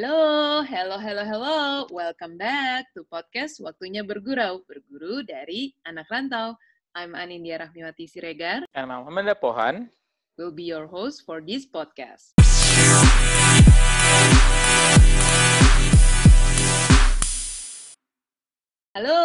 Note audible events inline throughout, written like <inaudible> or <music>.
Halo, hello, hello, hello. Welcome back to podcast Waktunya Bergurau, berguru dari anak rantau. I'm Anindya Rahmiwati Siregar. And I'm Amanda Pohan. Will be your host for this podcast. Halo,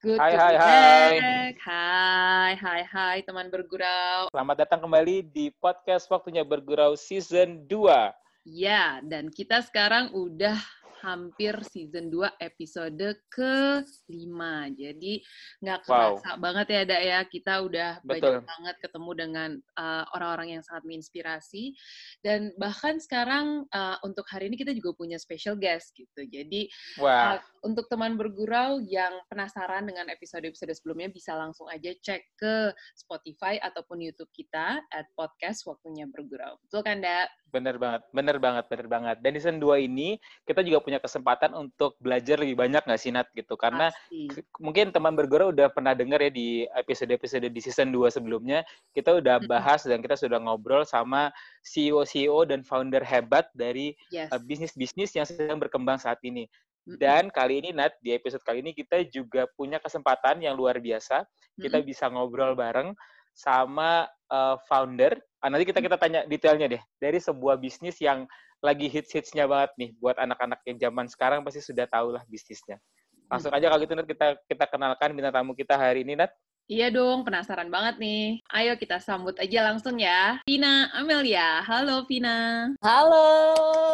good Hai, to hai, be hai. back. Hai, hai, hai teman bergurau. Selamat datang kembali di podcast Waktunya Bergurau Season 2. Ya, dan kita sekarang udah hampir season 2 episode ke-5. Jadi nggak Wow. kerasa banget ya, Dak ya. Kita udah Betul. banyak banget ketemu dengan uh, orang-orang yang sangat menginspirasi. Dan bahkan sekarang uh, untuk hari ini kita juga punya special guest gitu. Jadi Wah, Uh, untuk teman bergurau yang penasaran dengan episode-episode sebelumnya bisa langsung aja cek ke Spotify ataupun YouTube kita at podcast Waktunya Bergurau. Betul kan, Dak? Bener banget, bener banget, bener banget. Dan di season 2 ini, kita juga punya kesempatan untuk belajar lebih banyak nggak sih, Nat? Gitu. Karena Pasti. mungkin teman bergurau udah pernah dengar ya di episode-episode di season 2 sebelumnya, kita udah bahas dan kita sudah ngobrol sama CEO-CEO dan founder hebat dari Yes. uh, bisnis-bisnis yang sedang berkembang saat ini. Dan kali ini, Nat, di episode kali ini kita juga punya kesempatan yang luar biasa. Kita bisa ngobrol bareng sama uh, founder. Ah, nanti kita kita tanya detailnya deh. Dari sebuah bisnis yang lagi hits-hitsnya banget nih. Buat anak-anak yang zaman sekarang pasti sudah tahu lah bisnisnya. Langsung aja kalau gitu, Nat, kita, kita kenalkan bintang tamu kita hari ini, Nat. Iya dong, penasaran banget nih. Ayo kita sambut aja langsung ya. Vina Amelia. Halo Vina. Halo.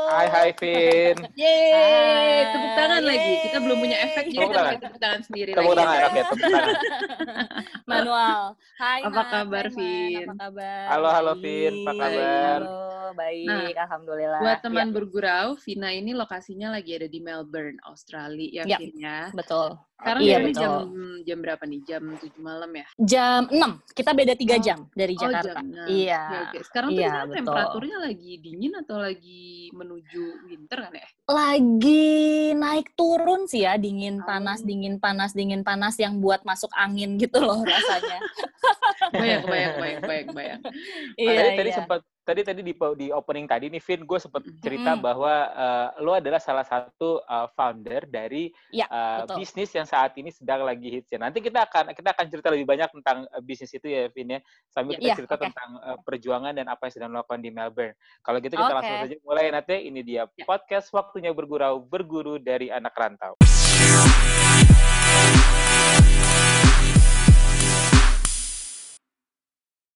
Hai, hai, Vin. Yeay, Hai, tepuk tangan lagi. Kita belum punya efek, jadi Tepuk kita tangan. pakai tepuk tangan sendiri Tepuk lagi. tangan, ya. oke, tepuk tangan. <laughs> Manual. Hai, Apa Mas. kabar, Hai, Man. Vin? Apa kabar? Halo, halo, Vin. Apa kabar? Halo, baik. Nah, Alhamdulillah. Buat teman Ya, bergurau, Vina ini lokasinya lagi ada di Melbourne, Australia ya, Ya. Vin ya. betul. Sekarang Iya, betul. jam jam berapa nih? Jam 7 malam ya? Jam 6. Kita beda 3 Oh. jam dari Oh, Jakarta. jam 6. Iya. Oke, oke. Sekarang tuh Iya, betul. temperaturnya lagi dingin atau lagi menuju winter kan ya? Lagi naik turun sih ya, dingin panas, Oh. dingin panas, dingin panas yang buat masuk angin gitu loh rasanya. <laughs> Bayang, bayang, bayang, bayang, bayang. Oh, iya, tadi tadi iya. sempat tadi tadi di di opening tadi nih Vin gue sempat cerita Mm-mm. bahwa eh, lo adalah salah satu eh, founder dari Ya, betul. bisnis yang saat ini sedang lagi hits ya. Nanti kita akan kita akan cerita lebih banyak tentang bisnis itu ya Vin ya. Sambil kita Ya, cerita oke. tentang eh, perjuangan dan apa yang sedang dilakukan di Melbourne. Kalau gitu kita langsung Oke. saja mulai nanti ini dia Ya. podcast waktunya bergurau berguru dari anak rantau.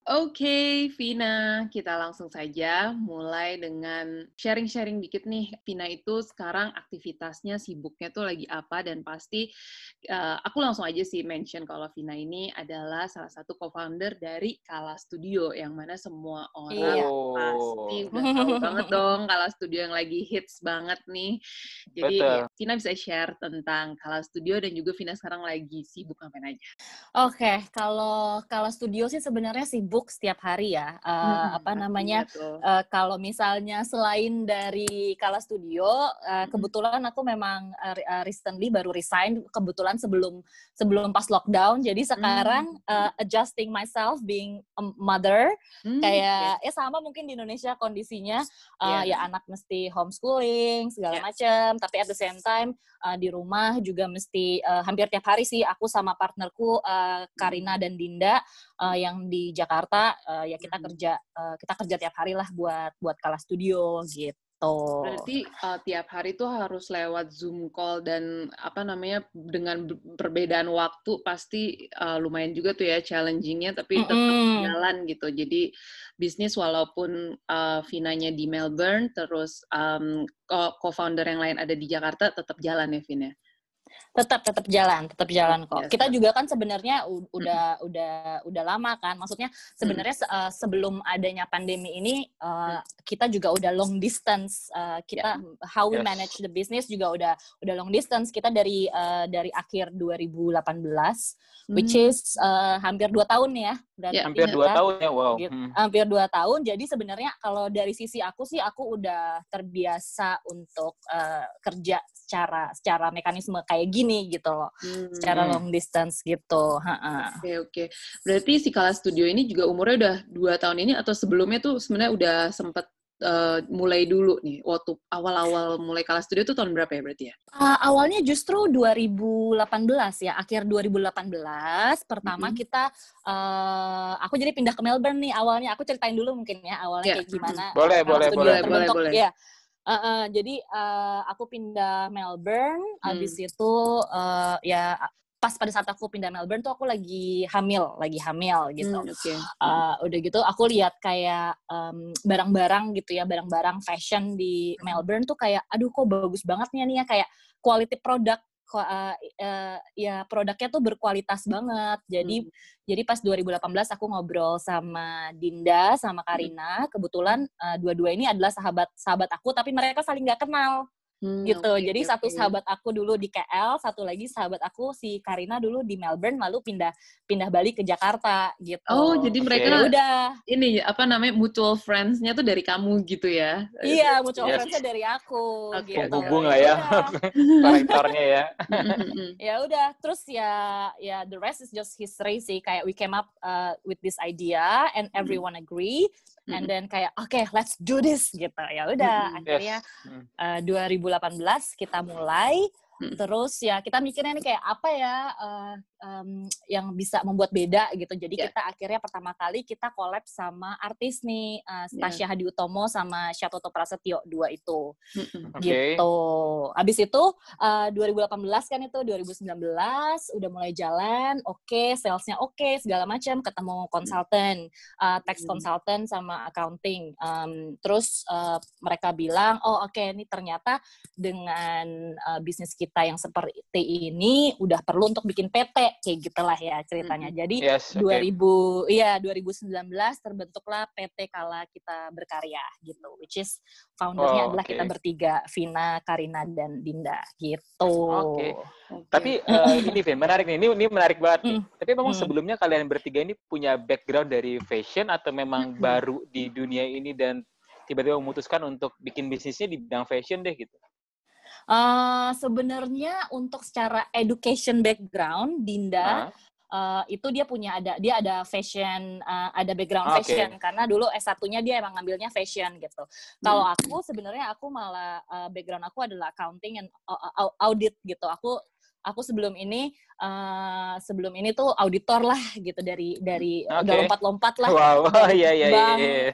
Oke, Vina, kita langsung saja mulai dengan sharing-sharing dikit nih. Vina itu sekarang aktivitasnya sibuknya tuh lagi apa dan pasti eh, aku langsung aja sih mention kalau Vina ini adalah salah satu co-founder dari Kala Studio yang mana semua orang Iya. pasti Oh, udah tahu banget <laughs> dong Kala Studio yang lagi hits banget nih. Jadi Betul. Vina bisa share tentang Kala Studio dan juga Vina sekarang lagi sibuk ngapain aja. Oke, kalau kalau studio sih sebenarnya sibuk setiap hari ya. Eh, Hmm, apa namanya? pastinya tuh. Eh, kalau misalnya selain dari Kala Studio, eh, kebetulan aku memang eh, recently baru resign kebetulan sebelum sebelum pas lockdown. Jadi sekarang eh, adjusting myself being a mother Hmm, kayak ya sama mungkin di Indonesia kondisinya eh, Iya. ya anak mesti homeschooling segala Yes. macam, tapi at the same time eh, di rumah juga mesti eh, hampir tiap hari sih aku sama partnerku eh, Karina dan Dinda eh, yang di Jakarta eh, ya kita Mhm. kerja eh, kita kerja tiap hari lah buat buat Kala Studio gitu. Berarti uh, tiap hari tuh harus lewat Zoom call dan apa namanya dengan perbedaan waktu pasti uh, lumayan juga tuh ya challengingnya tapi tetap Mm-mm. jalan gitu. Jadi bisnis walaupun uh, Vinanya di Melbourne terus um, co- co-founder yang lain ada di Jakarta tetap jalan ya Vin ya. Tetap tetap jalan tetap jalan kok Biasa. kita juga kan sebenarnya udah udah udah lama kan maksudnya sebenarnya se- eh, sebelum adanya pandemi ini eh, kita juga udah long distance eh, kita how we Yes. manage the business juga udah udah long distance kita dari eh, dari akhir 2018 which Hmm. is eh, hampir dua tahun ya berarti Ya, Hampir Iya, dua kita- tahun ya, wow. Gitu. Hmm. hampir dua tahun jadi sebenarnya kalau dari sisi aku sih aku udah terbiasa untuk eh, kerja secara secara mekanisme kayak gini gitu loh Hmm. secara long distance gitu. Oke oke. Berarti si Kala Studio ini juga umurnya udah dua tahun ini atau sebelumnya tuh sebenarnya udah sempet uh, mulai dulu nih? Waktu awal-awal mulai Kala Studio itu tahun berapa ya berarti ya? Uh, awalnya justru 2018 ya, akhir 2018. Pertama mm -hmm. kita, uh, aku jadi pindah ke Melbourne nih awalnya. Aku ceritain dulu mungkin ya awalnya yeah. kayak gimana. Boleh, boleh, boleh, boleh, boleh. Ya. Uh, uh, jadi uh, aku pindah Melbourne, hmm. abis itu uh, ya pas pada saat aku pindah Melbourne tuh aku lagi hamil, lagi hamil gitu. Hmm, okay. uh, udah gitu aku lihat kayak barang-barang um, gitu ya, barang-barang fashion di Melbourne tuh kayak, aduh kok bagus banget nih ya kayak quality product uh, uh, ya produknya tuh berkualitas banget. Jadi hmm. jadi pas 2018 aku ngobrol sama Dinda sama Karina, kebetulan uh, dua-dua ini adalah sahabat sahabat aku tapi mereka saling nggak kenal. Hmm, gitu. Okay, Jadi okay, satu sahabat aku dulu di KL, satu lagi sahabat aku si Karina dulu di Melbourne, lalu pindah pindah balik ke Jakarta gitu. Oh, jadi mereka ya udah ini apa namanya mutual friends-nya tuh dari kamu gitu ya? Iya, mutual yes. friends-nya dari aku. Okay. Gitu. Hubung lah ya, karakternya ya. <laughs> ya udah, terus ya ya the rest is just history sih. Kayak we came up uh, with this idea and everyone agree and then kayak oke okay, let's do this gitu ya udah mm -hmm. akhirnya yes. uh, 2018 kita mulai Hmm. Terus ya kita mikirnya nih kayak apa ya uh, um, yang bisa membuat beda gitu. Jadi yeah. kita akhirnya pertama kali kita collab sama artis nih uh, Stasia yeah. Hadi Utomo sama Syatoto Prasetyo dua itu. Hmm. Okay. Gitu. Abis itu uh, 2018 kan itu 2019 udah mulai jalan, oke, okay, salesnya oke, okay, segala macam, ketemu konsultan, uh, tax consultant sama accounting. Um, terus uh, mereka bilang, "Oh, oke, okay, ini ternyata dengan uh, bisnis kita kita yang seperti ini udah perlu untuk bikin PT kayak gitulah ya ceritanya. Jadi yes, okay. 2000 iya 2019 terbentuklah PT Kala kita berkarya gitu which is foundernya oh, adalah kita bertiga Vina, Karina dan Dinda gitu. Oke. Okay. Okay. Tapi uh, ini Vin, menarik nih. Ini ini menarik banget nih. Mm. Tapi memang mm. sebelumnya kalian bertiga ini punya background dari fashion atau memang mm. baru di dunia ini dan tiba-tiba memutuskan untuk bikin bisnisnya di bidang fashion deh gitu? Uh, Sebenarnya untuk secara education background, Dinda uh, itu dia punya ada dia ada fashion, uh, ada background okay. fashion karena dulu S 1-nya dia emang ngambilnya fashion gitu. Hmm. Kalau aku sebenarnya aku malah uh, background aku adalah accounting and audit gitu. Aku aku sebelum ini uh, sebelum ini tuh auditor lah gitu dari dari okay. udah lompat-lompat lah. Wow, <laughs> iya iya iya.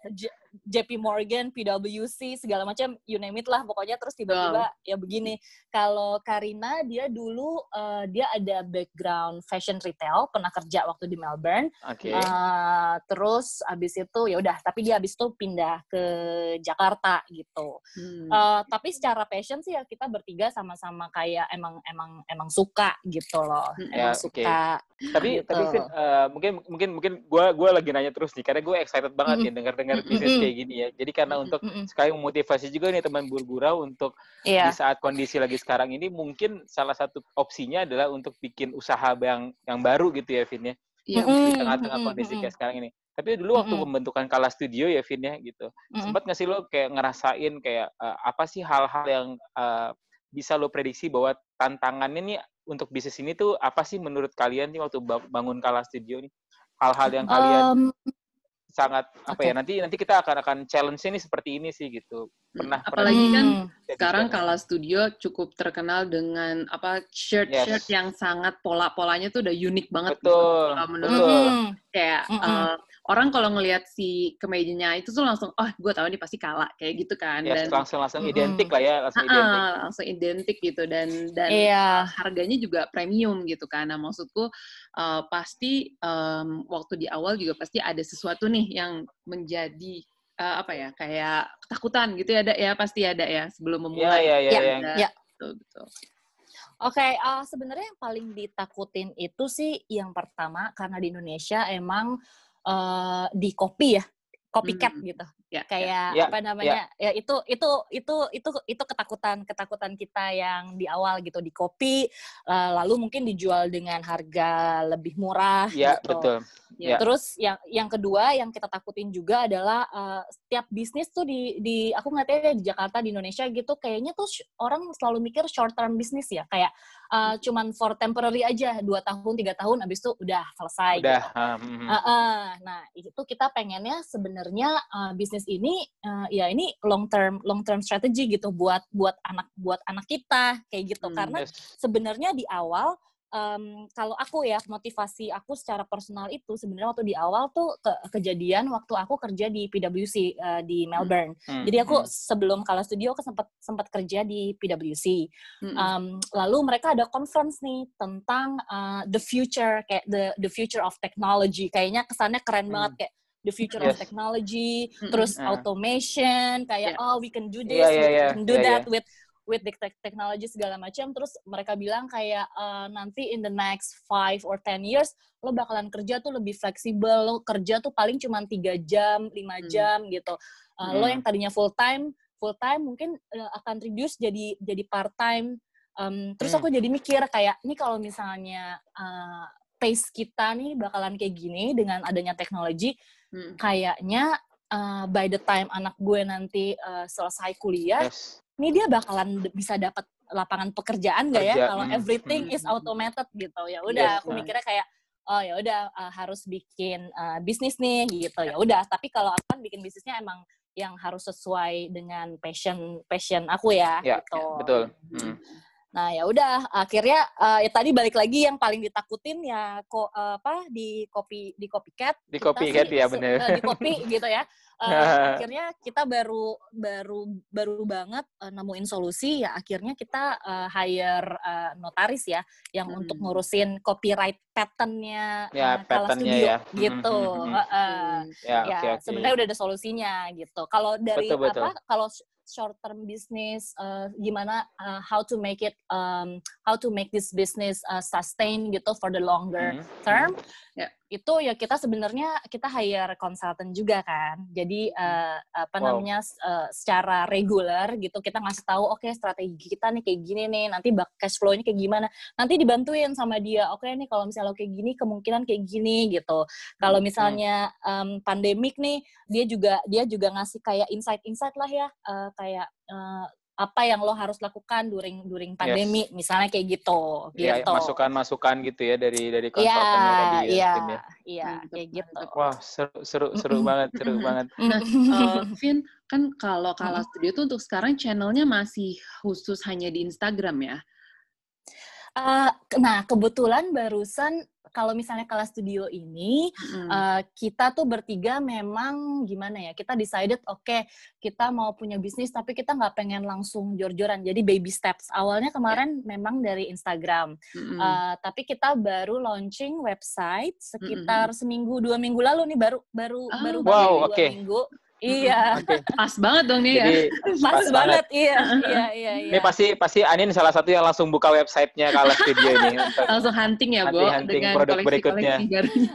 JP Morgan, PwC, segala macam, you name it lah pokoknya. Terus tiba-tiba ya begini. Kalau Karina dia dulu uh, dia ada background fashion retail, pernah kerja waktu di Melbourne. Okay. Uh, eh, terus abis itu ya udah, tapi dia abis itu pindah ke Jakarta gitu. Hmm. Uh, tapi secara passion sih ya kita bertiga sama-sama kayak emang emang emang suka gitu loh, hmm. emang ya, suka. Tapi gitu. tapi uh, mungkin mungkin mungkin gue gue lagi nanya terus nih karena gue excited banget mm -hmm. nih dengar-dengar bisnis kayak gini ya. Jadi karena mm untuk sekali memotivasi juga nih teman burgura untuk yeah. di saat kondisi lagi sekarang ini mungkin salah satu opsinya adalah untuk bikin usaha yang yang baru gitu ya Vin ya. Iya. Di tengah-tengah kondisi kayak sekarang ini. Tapi dulu waktu mm pembentukan Kala Studio ya Vin ya gitu. Mm. Sempat nggak sih lo kayak ngerasain kayak uh, apa sih hal-hal yang uh, bisa lo prediksi bahwa tantangannya nih untuk bisnis ini tuh apa sih menurut kalian nih waktu bangun Kala Studio nih? Hal-hal yang kalian um, sangat apa okay. ya nanti nanti kita akan akan challenge ini seperti ini sih gitu pernah apalagi pernah, kan hmm. sekarang Kala Studio cukup terkenal dengan apa shirt-shirt yes. yang sangat pola-polanya tuh udah unik banget gitu. betul gitu. menurut betul. kayak mm -hmm. uh, orang kalau ngelihat si kemejanya itu tuh langsung oh gue tahu ini pasti Kala kayak gitu kan yes, dan langsung langsung mm, identik lah ya langsung uh, identik langsung identik gitu dan dan yeah. harganya juga premium gitu kan nah maksudku uh, pasti um, waktu di awal juga pasti ada sesuatu nih yang menjadi uh, apa ya kayak ketakutan gitu ya ada ya pasti ada ya sebelum memulai. Iya iya iya. Ya. Betul Oke, okay, uh, sebenarnya yang paling ditakutin itu sih yang pertama karena di Indonesia emang uh, di kopi ya copycat hmm. gitu ya, kayak ya, apa namanya ya. ya itu itu itu itu itu ketakutan ketakutan kita yang di awal gitu di kopi uh, lalu mungkin dijual dengan harga lebih murah ya gitu. betul ya. terus yang yang kedua yang kita takutin juga adalah uh, setiap bisnis tuh di di aku ngeliatnya di Jakarta di Indonesia gitu kayaknya tuh orang selalu mikir short term bisnis ya kayak uh, cuman for temporary aja dua tahun tiga tahun abis itu udah selesai Udah. gitu. mhm. Uh, uh, nah itu kita pengennya sebenarnya uh, bisnis ini uh, ya ini long term long term strategy gitu buat buat anak buat anak kita kayak gitu Hmm, karena Yes. sebenarnya di awal em, kalau aku ya motivasi aku secara personal itu sebenarnya waktu di awal tuh ke- kejadian waktu aku kerja di PwC eh, di Melbourne. Hmm, Jadi aku hmm. sebelum Kala Studio aku sempat sempat kerja di PwC. Mm-mm. Um, lalu mereka ada conference nih tentang uh, the future kayak the the future of technology. Kayaknya kesannya keren Hmm. banget kayak the future of Yes. technology, Mm-mm. terus Ah. automation, kayak Yeah. oh we can do Iya, this, iya, we iya, can do iya, that iya. with with the tech- technology segala macam. Terus mereka bilang kayak uh, nanti in the next five or ten years lo bakalan kerja tuh lebih fleksibel, lo kerja tuh paling cuma tiga jam, lima Hmm. jam gitu. Uh, Lo Hmm. yang tadinya full time, full time mungkin uh, akan reduce jadi jadi part time. Um, terus Hmm. aku jadi mikir kayak ini kalau misalnya uh, pace kita nih bakalan kayak gini dengan adanya teknologi, Mm. kayaknya uh, by the time anak gue nanti uh, selesai kuliah, Yes. ini dia bakalan bisa dapat lapangan pekerjaan nggak ya? Kalau hmm, everything hmm, is hmm. automated gitu. Ya udah Yes, aku mikirnya kayak oh ya udah uh, harus bikin uh, bisnis nih gitu. Ya udah tapi kalau aku kan bikin bisnisnya emang yang harus sesuai dengan passion passion aku ya Ya, gitu. betul. Hmm. Nah ya udah akhirnya eh, ya tadi balik lagi yang paling ditakutin ya kok eh, apa di kopi di copycat Di copycat sih ya, se- bener. eh, di kopi <laughs> gitu ya Eh, akhirnya kita baru baru baru banget eh, nemuin solusi ya akhirnya kita eh, hire eh, notaris ya yang Hmm. untuk ngurusin copyright patternnya Ya, patternnya Studio ya. gitu Hmm, hmm, hmm. Eh, eh Ya, ya oke oke. sebenarnya udah ada solusinya gitu. Kalau dari Betul, betul. apa? Kalau short term business uh, gimana uh, how to make it um, how to make this business uh, sustain gitu for the longer Hmm, term. Ya. Itu ya kita sebenarnya kita hire consultant juga kan jadi uh, apa Wow. namanya uh, secara reguler gitu kita ngasih tahu oke strategi kita nih kayak gini nih nanti bak cash flow-nya kayak gimana nanti dibantuin sama dia oke nih kalau misalnya lo kayak gini kemungkinan kayak gini gitu kalau Hmm. misalnya um, pandemik nih dia juga dia juga ngasih kayak insight-insight lah ya uh, kayak uh, apa yang lo harus lakukan during during pandemi misalnya kayak gitu Ya, gitu masukan-masukan gitu ya dari dari Iya, konsultannya tadi ya, iya, Vin ya. iya, Mantap, kayak gitu. Wah, seru seru seru banget, seru banget. Nah, eh, <laughs> Vin, kan kalau Kala Mm-mm. Studio tuh untuk sekarang channelnya masih khusus hanya di Instagram ya? Eh, nah, kebetulan barusan kalau misalnya Kala Studio ini Mm-mm. eh, kita tuh bertiga memang gimana ya? Kita decided oke kita mau punya bisnis tapi kita nggak pengen langsung jor-joran. Jadi baby steps. Awalnya kemarin memang dari Instagram. Mm-mm. Eh, tapi kita baru launching website sekitar seminggu dua minggu lalu nih baru baru Ah, baru Wow, dua oke. minggu. Iya, Oke. Pas banget dong nih ya. Jadi pas pas banget. <laughs> Iya, iya, iya. ini iya. pasti pasti Anin salah satu yang langsung buka websitenya Kala Studio ini <laughs> Langsung hunting ya, Bo, Hunting-hunting dengan produk berikutnya. koleksi-koleksi barunya.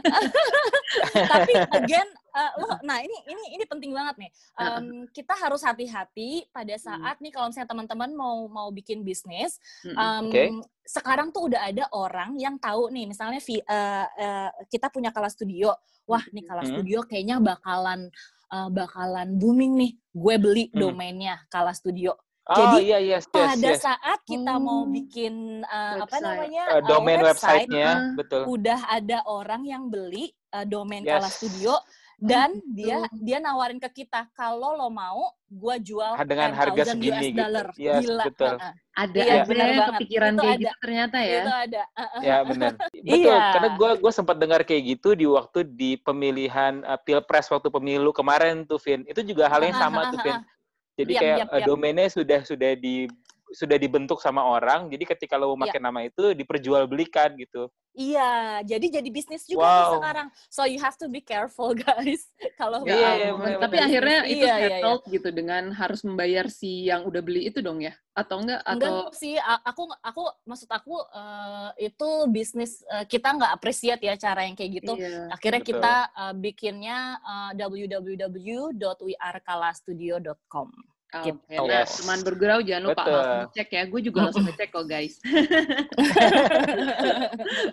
<laughs> tapi again uh, lo nah ini ini ini penting banget nih Um, kita harus hati-hati pada saat nih kalau misalnya teman-teman mau mau bikin bisnis um, Oke. sekarang tuh udah ada orang yang tahu nih misalnya uh, uh, kita punya Kala Studio wah nih Kala Hmm. Studio kayaknya bakalan uh, bakalan booming nih gue beli Hmm. domainnya Kala Studio Oh Jadi, iya yes yes pada yes. saat kita mau Oh. bikin uh, apa Website. namanya Eh, uh, domain website, websitenya Ah. betul. udah ada orang yang beli uh, domain Yes. Kala Studio dan gitu. dia dia nawarin ke kita kalau lo mau gua jual Ah, dengan harga 10,000 segini US gitu. dollar. Yes, Gila. betul. Heeh. Ada Iya, aja benar ya banget. kepikiran Itu kayak ada. gitu ternyata ya. Itu ada. Heeh. Ya benar. <laughs> Betul. Iya. Karena gue gue sempat dengar kayak gitu di waktu di pemilihan uh, pilpres waktu pemilu kemarin tuh, Vin. Itu juga hal yang sama tuh, Vin. Jadi Yap, kayak yap, uh, yap. domainnya sudah sudah di sudah dibentuk sama orang. Jadi ketika lo mau Iya. pakai nama itu diperjualbelikan gitu. Iya, jadi jadi bisnis juga Wow. nih sekarang. So you have to be careful <laughs> guys. Kalau Ya Iya, iya, benar, Tapi akhirnya itu Iya, iya, iya. settled gitu dengan harus membayar si yang udah beli itu dong ya? Atau enggak? Enggak Atau sih, a- aku aku maksud aku eh, itu bisnis eh, kita nggak appreciate ya cara yang kayak gitu. Iya. Akhirnya Betul. kita eh, bikinnya eh, www.wearkalastudio.com. gitu. Oke, nah Yes. teman bergurau jangan lupa Betul. langsung ngecek ya. Gue juga langsung ngecek kok guys. <laughs>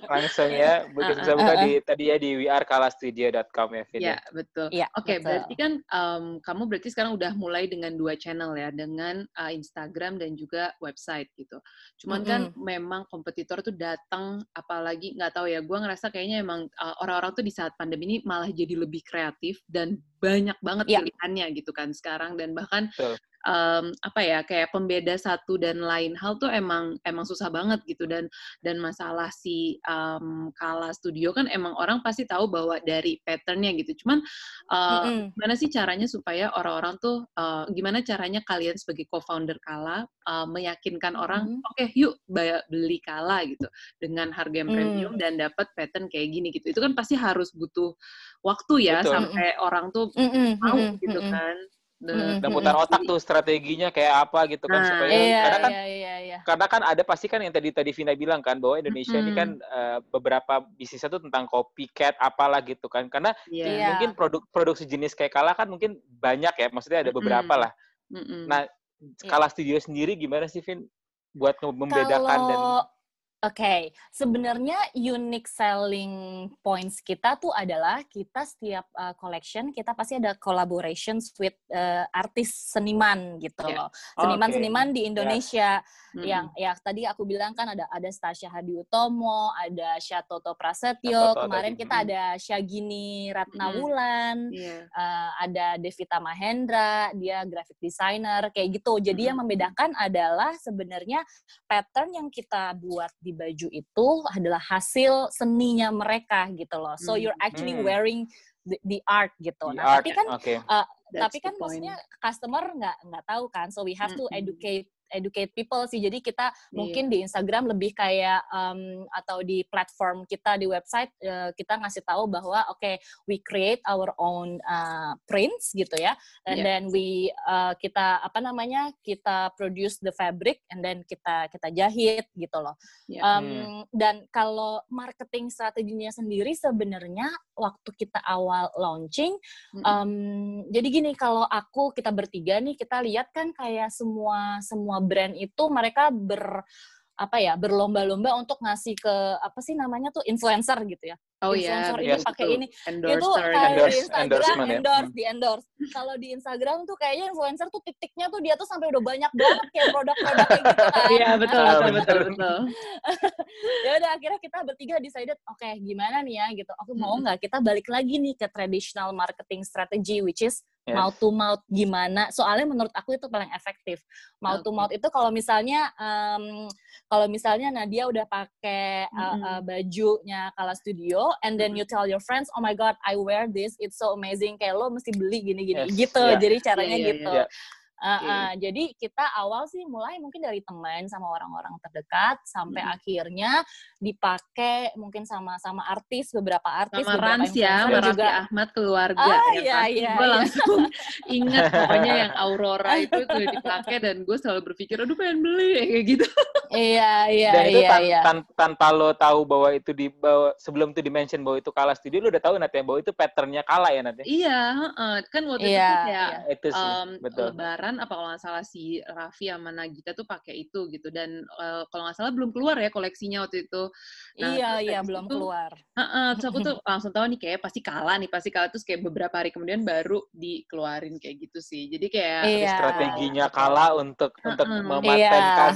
Langsung ya, bu- Uh-uh. bisa buka di tadi ya di wearkalastudio.com ya, Vin. Ya, betul. Iya, Oke, betul. berarti kan em, kamu berarti sekarang udah mulai dengan dua channel ya, dengan uh, Instagram dan juga website gitu. Cuman kan memang kompetitor tuh datang, apalagi nggak tahu ya, gue ngerasa kayaknya emang uh, orang-orang tuh di saat pandemi ini malah jadi lebih kreatif dan banyak banget Iya. pilihannya gitu kan sekarang dan bahkan Betul. Em, apa ya kayak pembeda satu dan lain hal tuh emang emang susah banget gitu dan dan masalah si em, Kala Studio kan emang orang pasti tahu bahwa dari patternnya gitu cuman uh, Mm-mm. gimana sih caranya supaya orang-orang tuh uh, gimana caranya kalian sebagai co-founder Kala uh, meyakinkan orang Mhm. oke yuk bay- beli Kala gitu dengan harga yang Hmm. premium dan dapat pattern kayak gini gitu itu kan pasti harus butuh waktu ya Betul. sampai orang tuh Mm-mm, mau mm-mm, gitu mm-mm. kan Dan putar otak tuh strateginya kayak apa gitu kan Nah, supaya Iya, karena kan iya, iya, iya. karena kan ada pasti kan yang tadi tadi Vina bilang kan bahwa Indonesia ini Mm-mm. kan eh, beberapa bisnisnya tuh tentang copycat apalah gitu kan karena Iya. Iya. mungkin produk produk sejenis kayak Kala kan mungkin banyak ya maksudnya ada beberapa Mm-mm. lah Mm-mm. nah Kala Studio sendiri gimana sih Vin buat membedakan dan Oke, sebenarnya unique selling points kita tuh adalah kita setiap uh, collection kita pasti ada collaborations with uh, artis seniman gitu Ya. loh. Seniman-seniman di Yes. Indonesia Mm-mm. yang ya tadi aku bilang kan ada ada Stasya Hadi Utomo, ada Syatoto Prasetyo, Syatoto kemarin tadi, kita mm. ada Syagini. Ratnawulan, Iya. uh, ada Devita Mahendra, dia graphic designer, kayak gitu. Jadi yang membedakan adalah sebenarnya pattern yang kita buat di baju itu adalah hasil seninya mereka gitu loh. So Hmm. you're actually Hmm. wearing the, the art gitu. the Nah, art tapi kan oke That's tapi kan maksudnya customer nggak nggak tahu kan. So we have to Mm-mm. educate educate people sih. Jadi kita Iya. mungkin di Instagram lebih kayak um, atau di platform kita di website uh, kita ngasih tahu bahwa oke we create our own uh, prints gitu ya and Iya. then we uh, kita apa namanya kita produce the fabric and then kita kita jahit gitu loh Iya. Um, Hmm. dan kalau marketing strateginya sendiri sebenarnya waktu kita awal launching Mm-mm. Um, jadi gini kalau aku kita bertiga nih kita lihat kan kayak semua semua brand itu mereka ber apa ya berlomba-lomba untuk ngasih ke apa sih namanya tuh influencer gitu ya oh iya, influencer ini Yes, pakai ini itu endorser. kayak Endorse- di Instagram ya. endorse Hmm. di endorse kalau di Instagram tuh kayaknya influencer tuh titiknya tuh dia tuh sampai udah banyak banget kayak produk-produknya gitu kan Iya betul betul betul betul. <laughs> ya udah akhirnya kita bertiga decided oke gimana nih ya gitu aku mau Mm-mm. nggak kita balik lagi nih ke traditional marketing strategy which is Yes. mouth to mouth gimana soalnya menurut aku itu paling efektif mouth to Oke. mouth itu kalau misalnya em, kalau misalnya Nadia udah pakai uh, uh, bajunya Kala Studio and then you tell your friends oh my god I wear this. It's so amazing. Kayak lo mesti beli gini gini Yes, gitu. Yeah. jadi caranya Yeah, yeah, gitu. yeah. Uh, Oke. uh, jadi kita awal sih mulai mungkin dari teman sama orang-orang terdekat sampai Mm. akhirnya dipakai mungkin sama sama artis beberapa artis Sama beberapa Rans ya, sama Raffi juga Ahmad keluarga Ah, ya iya, kan. iya, gue iya. langsung <laughs> ingat pokoknya yang Aurora itu sudah dipakai dan gue selalu berpikir aduh pengen beli kayak gitu. iya iya dan itu iya tan- iya tan- tanpa lo tahu bahwa itu di bahwa sebelum itu di mention bahwa itu Kala Studio lo udah tahu nanti ya bahwa itu patternnya Kala ya nanti iya, heeh. kan waktu itu Iya, tuh kayak iya. itu sih um, betul Lebaran apa kalau nggak salah si Raffi sama Nagita tuh pakai itu gitu dan uh, kalau nggak salah belum keluar ya koleksinya waktu itu. Nah, iya iya belum itu, keluar Heeh, terus aku tuh <laughs> langsung tahu nih kayak pasti kalah nih, pasti kalah terus kayak beberapa hari kemudian baru dikeluarin kayak gitu sih. Jadi kayak Iya, strateginya betul. Kala untuk untuk mematenkan mematenkan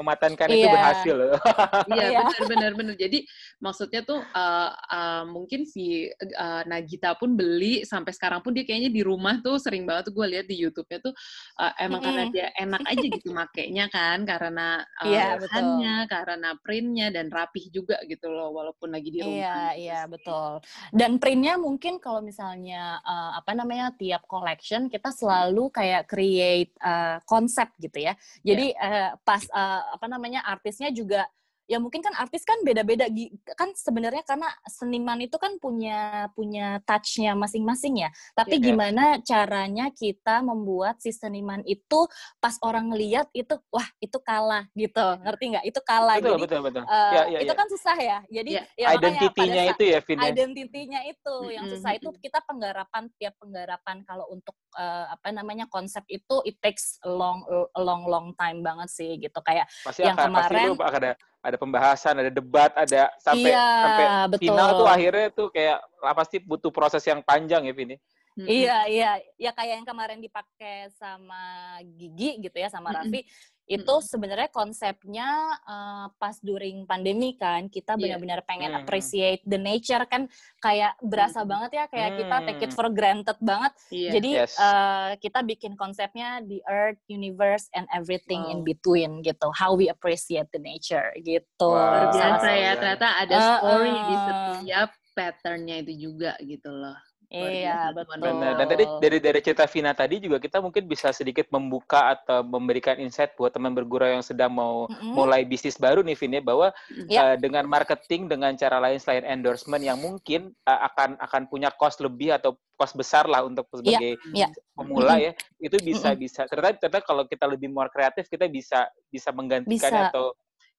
itu Iya. berhasil loh. <laughs> Iya Iya. benar benar benar. Jadi maksudnya tuh uh, uh, mungkin si uh, Nagita pun beli sampai sekarang pun dia kayaknya di rumah tuh sering banget tuh gue lihat di YouTube-nya tuh uh, emang karena Mm-mm. dia enak aja gitu makainya kan karena uh, Iya, betul. bahannya, karena printnya dan rapih juga gitu loh walaupun lagi di rumah. Iya, gitu iya sih. betul. Dan printnya mungkin kalau misalnya uh, apa namanya tiap collection kita selalu kayak create uh, konsep gitu ya. Jadi uh, pas uh, apa namanya artisnya juga ya mungkin kan artis kan beda-beda kan sebenarnya karena seniman itu kan punya punya touch-nya masing-masing ya. Tapi yeah, gimana yeah. caranya kita membuat si seniman itu pas orang ngeliat itu wah itu kalah gitu. Ngerti nggak? Itu kalah. Betul Jadi, betul betul. Uh, ya, ya, itu ya. kan susah ya. Jadi yeah. ya identitinya itu ya Vin. Ya? Identitinya itu yang susah itu kita penggarapan tiap penggarapan kalau untuk uh, apa namanya konsep itu it takes long long long time banget sih gitu kayak pasti yang akan, kemarin pasti ada ada pembahasan, ada debat, ada sampai iya, sampai betul. final tuh akhirnya tuh kayak pasti butuh proses yang panjang ya Vini. Mm-hmm. Iya, <laughs> iya, ya kayak yang kemarin dipakai sama Gigi gitu ya sama Raffi. Mm-hmm itu sebenarnya konsepnya uh, pas during pandemi kan kita iya. benar-benar pengen mm. appreciate the nature kan kayak berasa mm. banget ya kayak mm. kita take it for granted banget yeah. jadi yes. uh, kita bikin konsepnya the earth universe and everything wow. in between gitu how we appreciate the nature gitu wow. biasa ya ternyata ada story uh, uh, di setiap patternnya itu juga gitu loh Iya, betul. Benar. Dan tadi dari dari cerita Vina tadi juga kita mungkin bisa sedikit membuka atau memberikan insight buat teman bergurau yang sedang mau mm-hmm. mulai bisnis baru nih Vina bahwa yeah. uh, dengan marketing dengan cara lain selain endorsement yang mungkin uh, akan akan punya cost lebih atau cost besar lah untuk iya, sebagai yeah. Yeah. pemula mm-hmm. ya itu bisa mm-hmm. bisa ternyata ternyata kalau kita lebih more kreatif kita bisa bisa menggantikan bisa. atau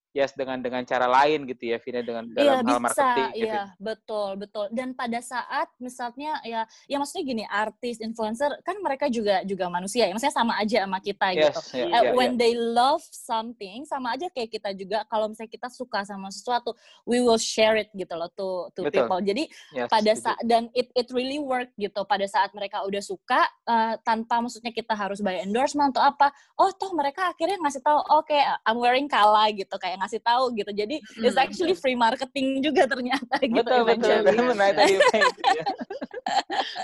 yes dengan dengan cara lain gitu ya Vina dengan dalam iya, hal bisa, marketing gitu. Iya, betul, betul. Dan pada saat misalnya ya ya maksudnya gini, artis, influencer kan mereka juga juga manusia ya. Maksudnya sama aja sama kita yes, gitu. Yeah, uh, yeah, when yeah. they love something sama aja kayak kita juga kalau misalnya kita suka sama sesuatu, we will share it gitu loh to to betul. people. Jadi yes, pada saat dan it it really work gitu. Pada saat mereka udah suka uh, tanpa maksudnya kita harus bayar endorsement atau apa, oh toh mereka akhirnya ngasih tahu, oke okay, I'm wearing kala gitu kayak ngasih tahu gitu. Jadi hmm. it's actually free marketing juga ternyata gitu. Betul betul. <laughs>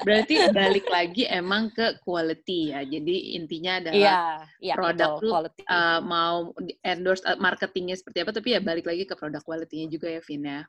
Berarti balik lagi emang ke quality ya. Jadi intinya adalah yeah, yeah, produk betul, tuh uh, mau endorse uh, marketingnya seperti apa, tapi ya balik lagi ke produk quality-nya juga ya, Vin ya.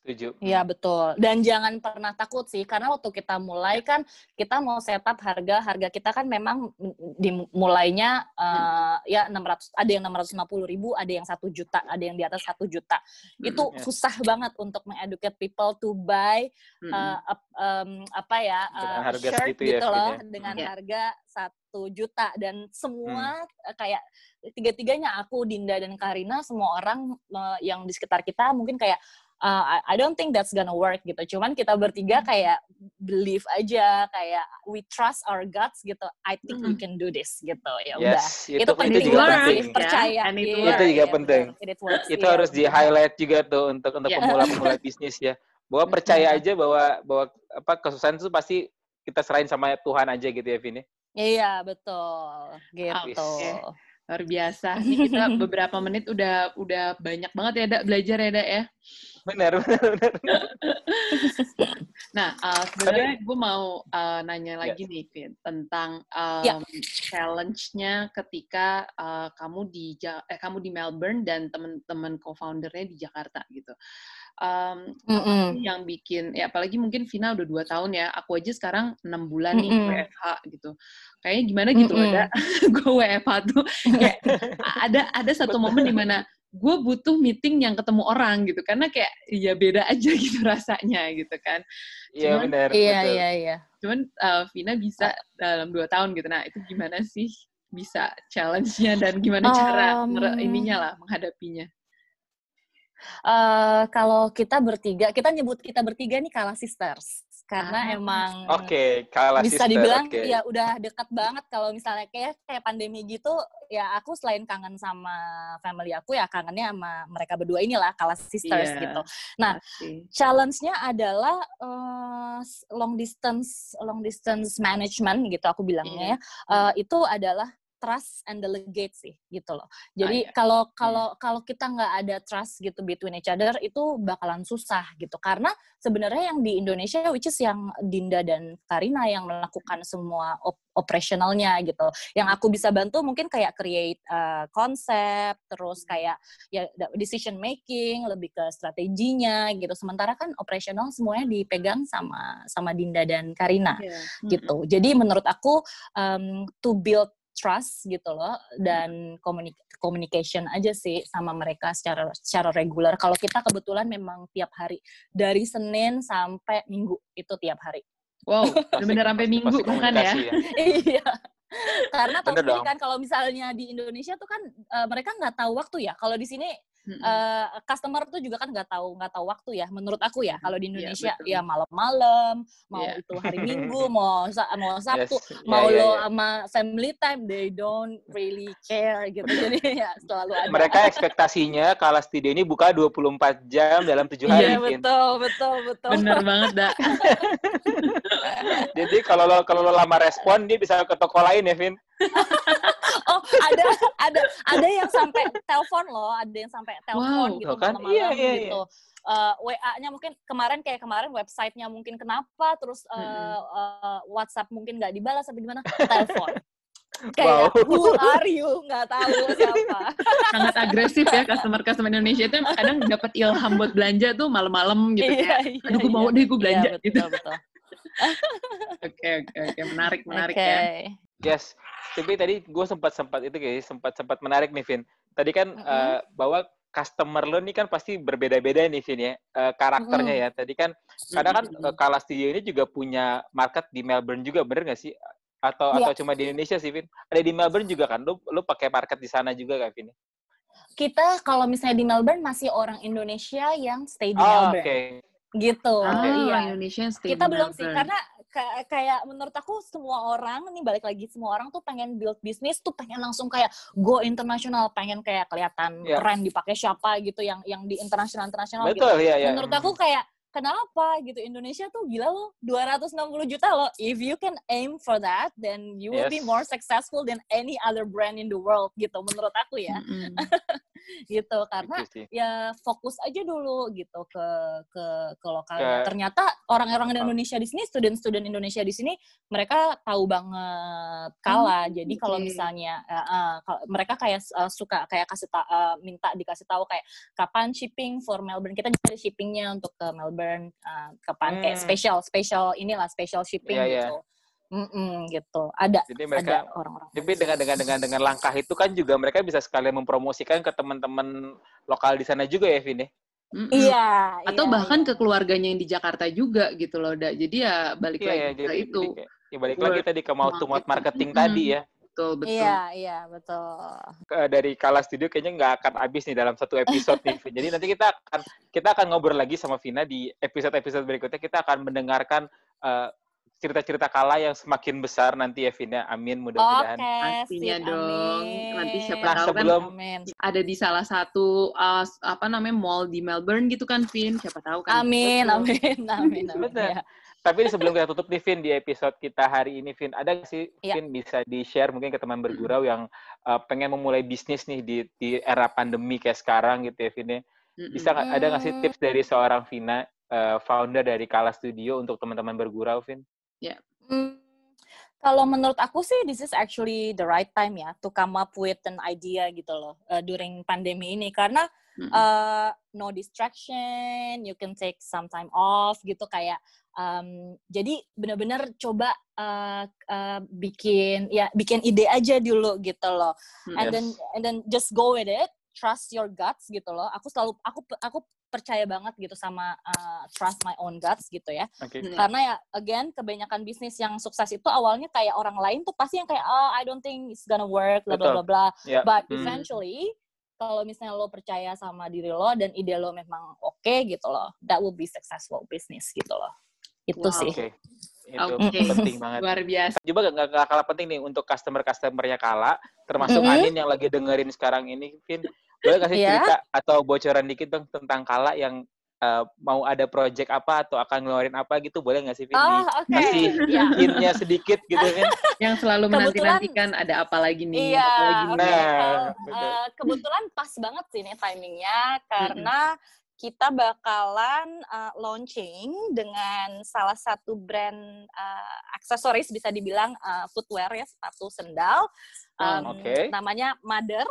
Setuju. Iya betul. Dan jangan pernah takut sih, karena waktu kita mulai kan kita mau setup harga harga kita kan memang dimulainya uh, hmm. ya 600 ada yang 650 ribu, ada yang satu juta, ada yang di atas satu juta. Hmm, Itu yeah. susah banget untuk mengeducate people to buy hmm. uh, um, apa ya uh, harga shirt ya, gitu ya, loh ya. dengan yeah. harga satu juta dan semua hmm. kayak tiga-tiganya aku Dinda dan Karina semua orang uh, yang di sekitar kita mungkin kayak uh, I don't think that's gonna work gitu. Cuman kita bertiga hmm. kayak believe aja, kayak we trust our guts gitu. I think mm -hmm. we can do this gitu. Ya udah. Yes, itu, itu penting itu juga penting. percaya. Yeah, itu, yeah, itu juga yeah, penting. It, works, itu yeah. harus di highlight juga tuh untuk untuk yeah. pemula-pemula <laughs> bisnis ya. Bahwa percaya aja bahwa bahwa apa kesusahan itu pasti kita serahin sama Tuhan aja gitu ya Vini. Iya betul gitu. Okay. Luar biasa. Ini kita beberapa menit udah udah banyak banget ya, Dak, belajar ya, Dak ya. Benar, benar, benar. nah, uh, sebenarnya gue mau uh, nanya lagi yes. nih, Vin, tentang um, yeah. challenge-nya ketika uh, kamu di eh, kamu di Melbourne dan teman-teman co-foundernya di Jakarta gitu um, mm -hmm. yang bikin ya apalagi mungkin Vina udah dua tahun ya aku aja sekarang enam bulan nih mm -hmm. WFH gitu kayaknya gimana gitu mm -hmm. ada <laughs> gue WFH tuh kayak ada ada satu momen di mana gue butuh meeting yang ketemu orang gitu. Karena kayak ya beda aja <laughs> gitu rasanya gitu kan. Iya benar iya iya iya. Cuman uh, Vina bisa dalam dua tahun gitu. Nah itu gimana sih bisa challenge-nya dan gimana um, cara ininya lah menghadapinya? Uh, kalau kita bertiga, kita nyebut kita bertiga nih kalah sisters karena ah. emang oke okay, kalah bisa sister, dibilang okay. ya udah dekat banget kalau misalnya kayak kayak pandemi gitu ya aku selain kangen sama family aku ya kangennya sama mereka berdua inilah kalah sisters yeah, gitu. Nah challenge-nya adalah uh, long distance long distance management gitu aku bilangnya yeah. ya uh, itu adalah trust and delegate sih gitu loh. Jadi ah, kalau iya. kalau hmm. kalau kita nggak ada trust gitu between each other itu bakalan susah gitu. Karena sebenarnya yang di Indonesia which is yang Dinda dan Karina yang melakukan semua op operationalnya gitu. Yang aku bisa bantu mungkin kayak create uh, konsep, terus kayak ya decision making, lebih ke strateginya gitu. Sementara kan operational semuanya dipegang sama sama Dinda dan Karina yeah. gitu. Jadi menurut aku um, to build trust gitu loh dan komunik communication aja sih sama mereka secara secara regular. Kalau kita kebetulan memang tiap hari dari Senin sampai Minggu itu tiap hari. Wow, <laughs> benar sampai Minggu kan ya? ya? <laughs> iya. Karena tahu kan kalau misalnya di Indonesia tuh kan uh, mereka nggak tahu waktu ya. Kalau di sini uh, customer tuh juga kan nggak tahu nggak tahu waktu ya menurut aku ya kalau di iya, Indonesia yeah, ya malam-malam mau yeah. itu hari <laughs> Minggu mau mau Sabtu yes. yeah, mau yeah, lo yeah. sama family time they don't really care gitu. Jadi ya selalu ada. Mereka ekspektasinya kalau studio ini buka 24 jam dalam tujuh iya, hari yeah, betul betul betul. Benar banget dak. <laughs> Jadi kalau lo kalau lo lama respon dia bisa ke toko lain ya Vin <laughs> ada ada ada yang sampai telepon loh ada yang sampai telepon wow, gitu kan? malam-malam iya, iya, gitu iya. Uh, WA-nya mungkin kemarin kayak kemarin websitenya mungkin kenapa terus uh, hmm. uh, WhatsApp mungkin nggak dibalas tapi gimana telepon <laughs> kayak wow. who are you nggak tahu siapa sangat agresif ya customer customer Indonesia itu kadang dapat ilham buat belanja tuh malam-malam gitu iya, kayak iya, aduh gue mau iya. deh gue belanja iya, betul, gitu <laughs> oke oke oke menarik menarik okay. ya yes tapi tadi gue sempat sempat itu kayak sempat sempat menarik nih Vin. Tadi kan mm -hmm. uh, bahwa customer lo nih kan pasti berbeda-beda nih Vin ya uh, karakternya mm -hmm. ya. Tadi kan kadang kan uh, Kala Studio ini juga punya market di Melbourne juga bener gak sih? Atau yeah. atau cuma di Indonesia sih Vin? Ada di Melbourne juga kan? Lo lo pakai market di sana juga kan Vin? Kita kalau misalnya di Melbourne masih orang Indonesia yang stay di oh, Melbourne. Okay. Gitu. Ah, iya. Indonesia stay kita belum sih karena kayak menurut aku semua orang nih balik lagi semua orang tuh pengen build bisnis tuh pengen langsung kayak go internasional pengen kayak kelihatan yeah. keren dipakai siapa gitu yang yang di internasional internasional gitu. Yeah, yeah. Menurut aku kayak kenapa gitu Indonesia tuh gila loh 260 juta loh if you can aim for that then you will yes. be more successful than any other brand in the world gitu menurut aku ya mm -hmm. <laughs> gitu karena ya fokus aja dulu gitu ke ke ke lokalnya. Ternyata orang-orang. Indonesia di sini, student-student Indonesia di sini mereka tahu banget kala. Hmm, Jadi okay. kalau misalnya uh, uh, mereka kayak uh, suka kayak kasih ta uh, minta dikasih tahu kayak kapan shipping for Melbourne. Kita cari shippingnya untuk ke Melbourne uh, kapan hmm. kayak special special inilah special shipping yeah, gitu. Yeah Mm-mm, gitu. Ada. Jadi mereka ada orang-orang. Tapi dengan dengan dengan dengan langkah itu kan juga mereka bisa sekalian mempromosikan ke teman-teman lokal di sana juga ya, Vin ya? Iya. Atau iya, bahkan iya. ke keluarganya yang di Jakarta juga gitu loh, Da. Jadi ya balik iya, lagi ya, ke jadi, itu. Jadi, ya balik Word lagi tadi ke mau to mouth marketing mm-hmm. tadi ya. Betul, betul. Iya, iya, betul. Dari Kala Studio kayaknya nggak akan habis nih dalam satu episode nih. Jadi nanti kita akan kita akan ngobrol lagi sama Vina di episode-episode berikutnya. Kita akan mendengarkan uh, cerita-cerita kala yang semakin besar nanti ya Vina. Amin mudah-mudahan. Oke, okay, Pastinya dong. Amin. Nanti siapa nah, tahu kan sebelum, kan ada di salah satu uh, apa namanya mall di Melbourne gitu kan Vin. Siapa tahu kan. Amin, Betul. amin, amin, amin. <laughs> Ya. Tapi sebelum kita tutup nih Vin di episode kita hari ini Vin, ada gak sih ya. Vin bisa di-share mungkin ke teman bergurau yang uh, pengen memulai bisnis nih di di era pandemi kayak sekarang gitu ya Vin ya. Bisa -hmm. ada nggak sih tips dari seorang Vina uh, founder dari Kala Studio untuk teman-teman bergurau, Vin? Ya. Hmm, kalau menurut aku sih this is actually the right time ya to come up with an idea gitu loh uh, during pandemi ini karena uh, no distraction, you can take some time off gitu kayak um, jadi benar-benar coba uh, uh, bikin ya bikin ide aja dulu gitu loh. Yes. And then and then just go with it, trust your guts gitu loh. Aku selalu aku aku percaya banget gitu sama uh, trust my own guts gitu ya. Okay. Hmm. Karena ya again kebanyakan bisnis yang sukses itu awalnya kayak orang lain tuh pasti yang kayak oh I don't think it's gonna work bla bla bla bla. Yeah. But hmm. eventually kalau misalnya lo percaya sama diri lo dan ide lo memang oke okay, gitu loh, that will be successful business gitu loh. Itu wow. sih. Okay. Itu okay. penting banget. <laughs> Luar biasa. Juga gak, gak kalah penting nih untuk customer-customernya Kala, termasuk mm -hmm. Anin yang lagi dengerin sekarang ini, Vin boleh kasih yeah. cerita atau bocoran dikit dong tentang Kala yang uh, mau ada project apa atau akan ngeluarin apa gitu boleh nggak sih Vin? Oh, okay. Kasih yeah. sedikit gitu kan? <laughs> yang selalu menanti-nantikan ada apa lagi nih? Iya. Apa lagi nih? Nah, uh, kebetulan pas banget sih nih timingnya karena mm-hmm. Kita bakalan uh, launching dengan salah satu brand uh, aksesoris bisa dibilang uh, footwear ya sepatu sendal. Um, okay. Namanya Mother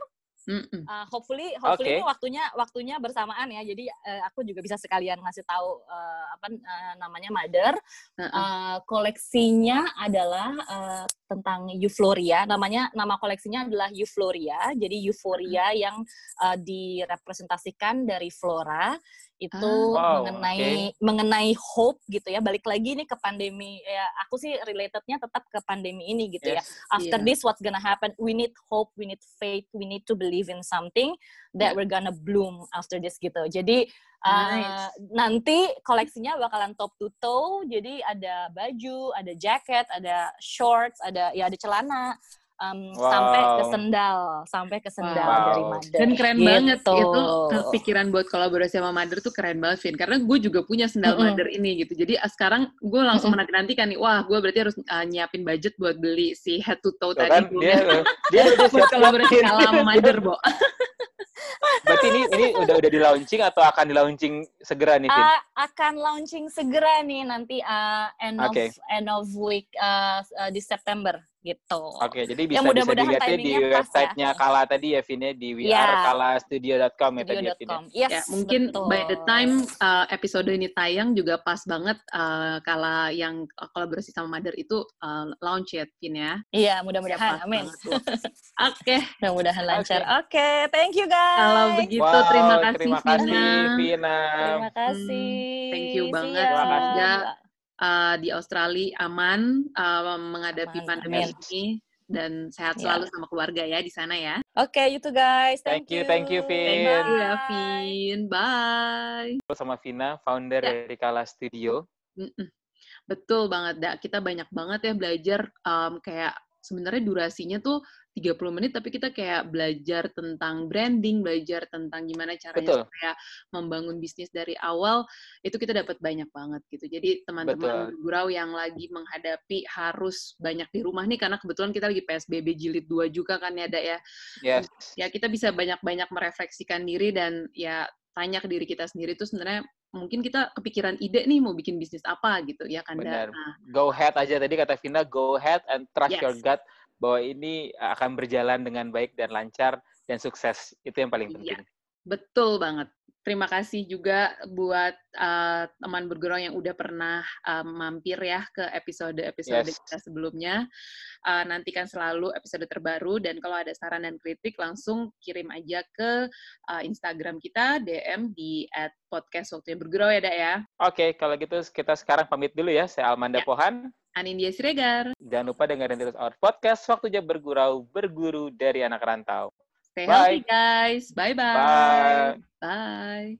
Uh, hopefully, hopefully okay. ini waktunya waktunya bersamaan ya. Jadi uh, aku juga bisa sekalian ngasih tahu uh, apa uh, namanya Mother. Uh, uh, koleksinya adalah uh, tentang Euphoria. Namanya nama koleksinya adalah Euphoria. Jadi Euphoria yang uh, direpresentasikan dari Flora itu ah, wow, mengenai okay. mengenai hope gitu ya. Balik lagi nih ke pandemi ya. Aku sih relatednya tetap ke pandemi ini gitu ya. yes, ya. After yeah. this what's gonna happen? We need hope, we need faith, we need to believe in something that yeah. we're gonna bloom after this gitu. Jadi uh, nanti koleksinya bakalan top to toe. Jadi ada baju, ada jacket, ada shorts, ada ya ada celana um, wow. sampai ke sendal, sampai ke sendal wow. dari Mother. Dan keren gitu. banget itu pikiran buat kolaborasi sama Mother tuh keren banget, Vin. Karena gue juga punya sendal mm -hmm. Mother ini gitu. Jadi uh, sekarang gue langsung mm -hmm. menanti-nantikan nih, wah gue berarti harus uh, nyiapin budget buat beli si head to toe tadi. Kan, dia, <laughs> dia udah buat kolaborasi sama Mother, Bo. <laughs> Berarti ini ini udah udah di launching atau akan di launching segera nih, Vin? Uh, akan launching segera nih nanti uh, end okay. of end of week uh, uh, di September gitu. Oke, jadi bisa, ya, mudah bisa dilihatnya di ya. websitenya ya. Kala tadi ya, Vine, di wearekalastudio.com ya tadi ya. Yes, ya, mungkin betul. by the time uh, episode ini tayang juga pas banget uh, Kala yang kolaborasi sama Mother itu uh, launch ya, Vine ya. Iya, mudah-mudahan. Amin. Oke. okay. Mudah-mudahan lancar. Oke, okay. okay, thank you guys. Kalau begitu, wow, terima kasih, terima kasih, Vina. Terima kasih. Hmm, thank you banget. Terima kasih uh, di Australia aman uh, menghadapi aman. pandemi Amin. ini dan sehat ya. selalu yeah. sama keluarga ya di sana ya. Oke, okay, you too guys. Thank, thank you, thank you, Vin. Thank you ya, Vin. Bye. Sama Vina, founder yeah. dari Kala Studio. Mm-mm. Betul banget, Dak. Kita banyak banget ya belajar um, kayak sebenarnya durasinya tuh 30 menit tapi kita kayak belajar tentang branding, belajar tentang gimana caranya Betul. supaya membangun bisnis dari awal itu kita dapat banyak banget gitu. Jadi teman-teman gurau yang lagi menghadapi harus banyak di rumah nih karena kebetulan kita lagi PSBB jilid 2 juga kan ya, Dak ya. Yes. Ya kita bisa banyak-banyak merefleksikan diri dan ya tanya ke diri kita sendiri itu sebenarnya mungkin kita kepikiran ide nih mau bikin bisnis apa gitu ya kan Benar. Nah. Go ahead aja tadi kata Vina go ahead and trust yes. your gut bahwa ini akan berjalan dengan baik dan lancar dan sukses. Itu yang paling iya. penting. Ya, betul banget. Terima kasih juga buat uh, teman bergerong yang udah pernah uh, mampir ya ke episode-episode yes. kita sebelumnya. Uh, nantikan selalu episode terbaru dan kalau ada saran dan kritik langsung kirim aja ke uh, Instagram kita DM di @podcast waktu yang bergerau ya, Dak ya. Oke, okay, kalau gitu kita sekarang pamit dulu ya. Saya Almanda ya. Pohan. Anindya Siregar. Jangan lupa dengerin terus our podcast Waktunya Bergurau, Berguru dari Anak Rantau. Stay Bye. healthy, guys. Bye-bye. Bye. Bye.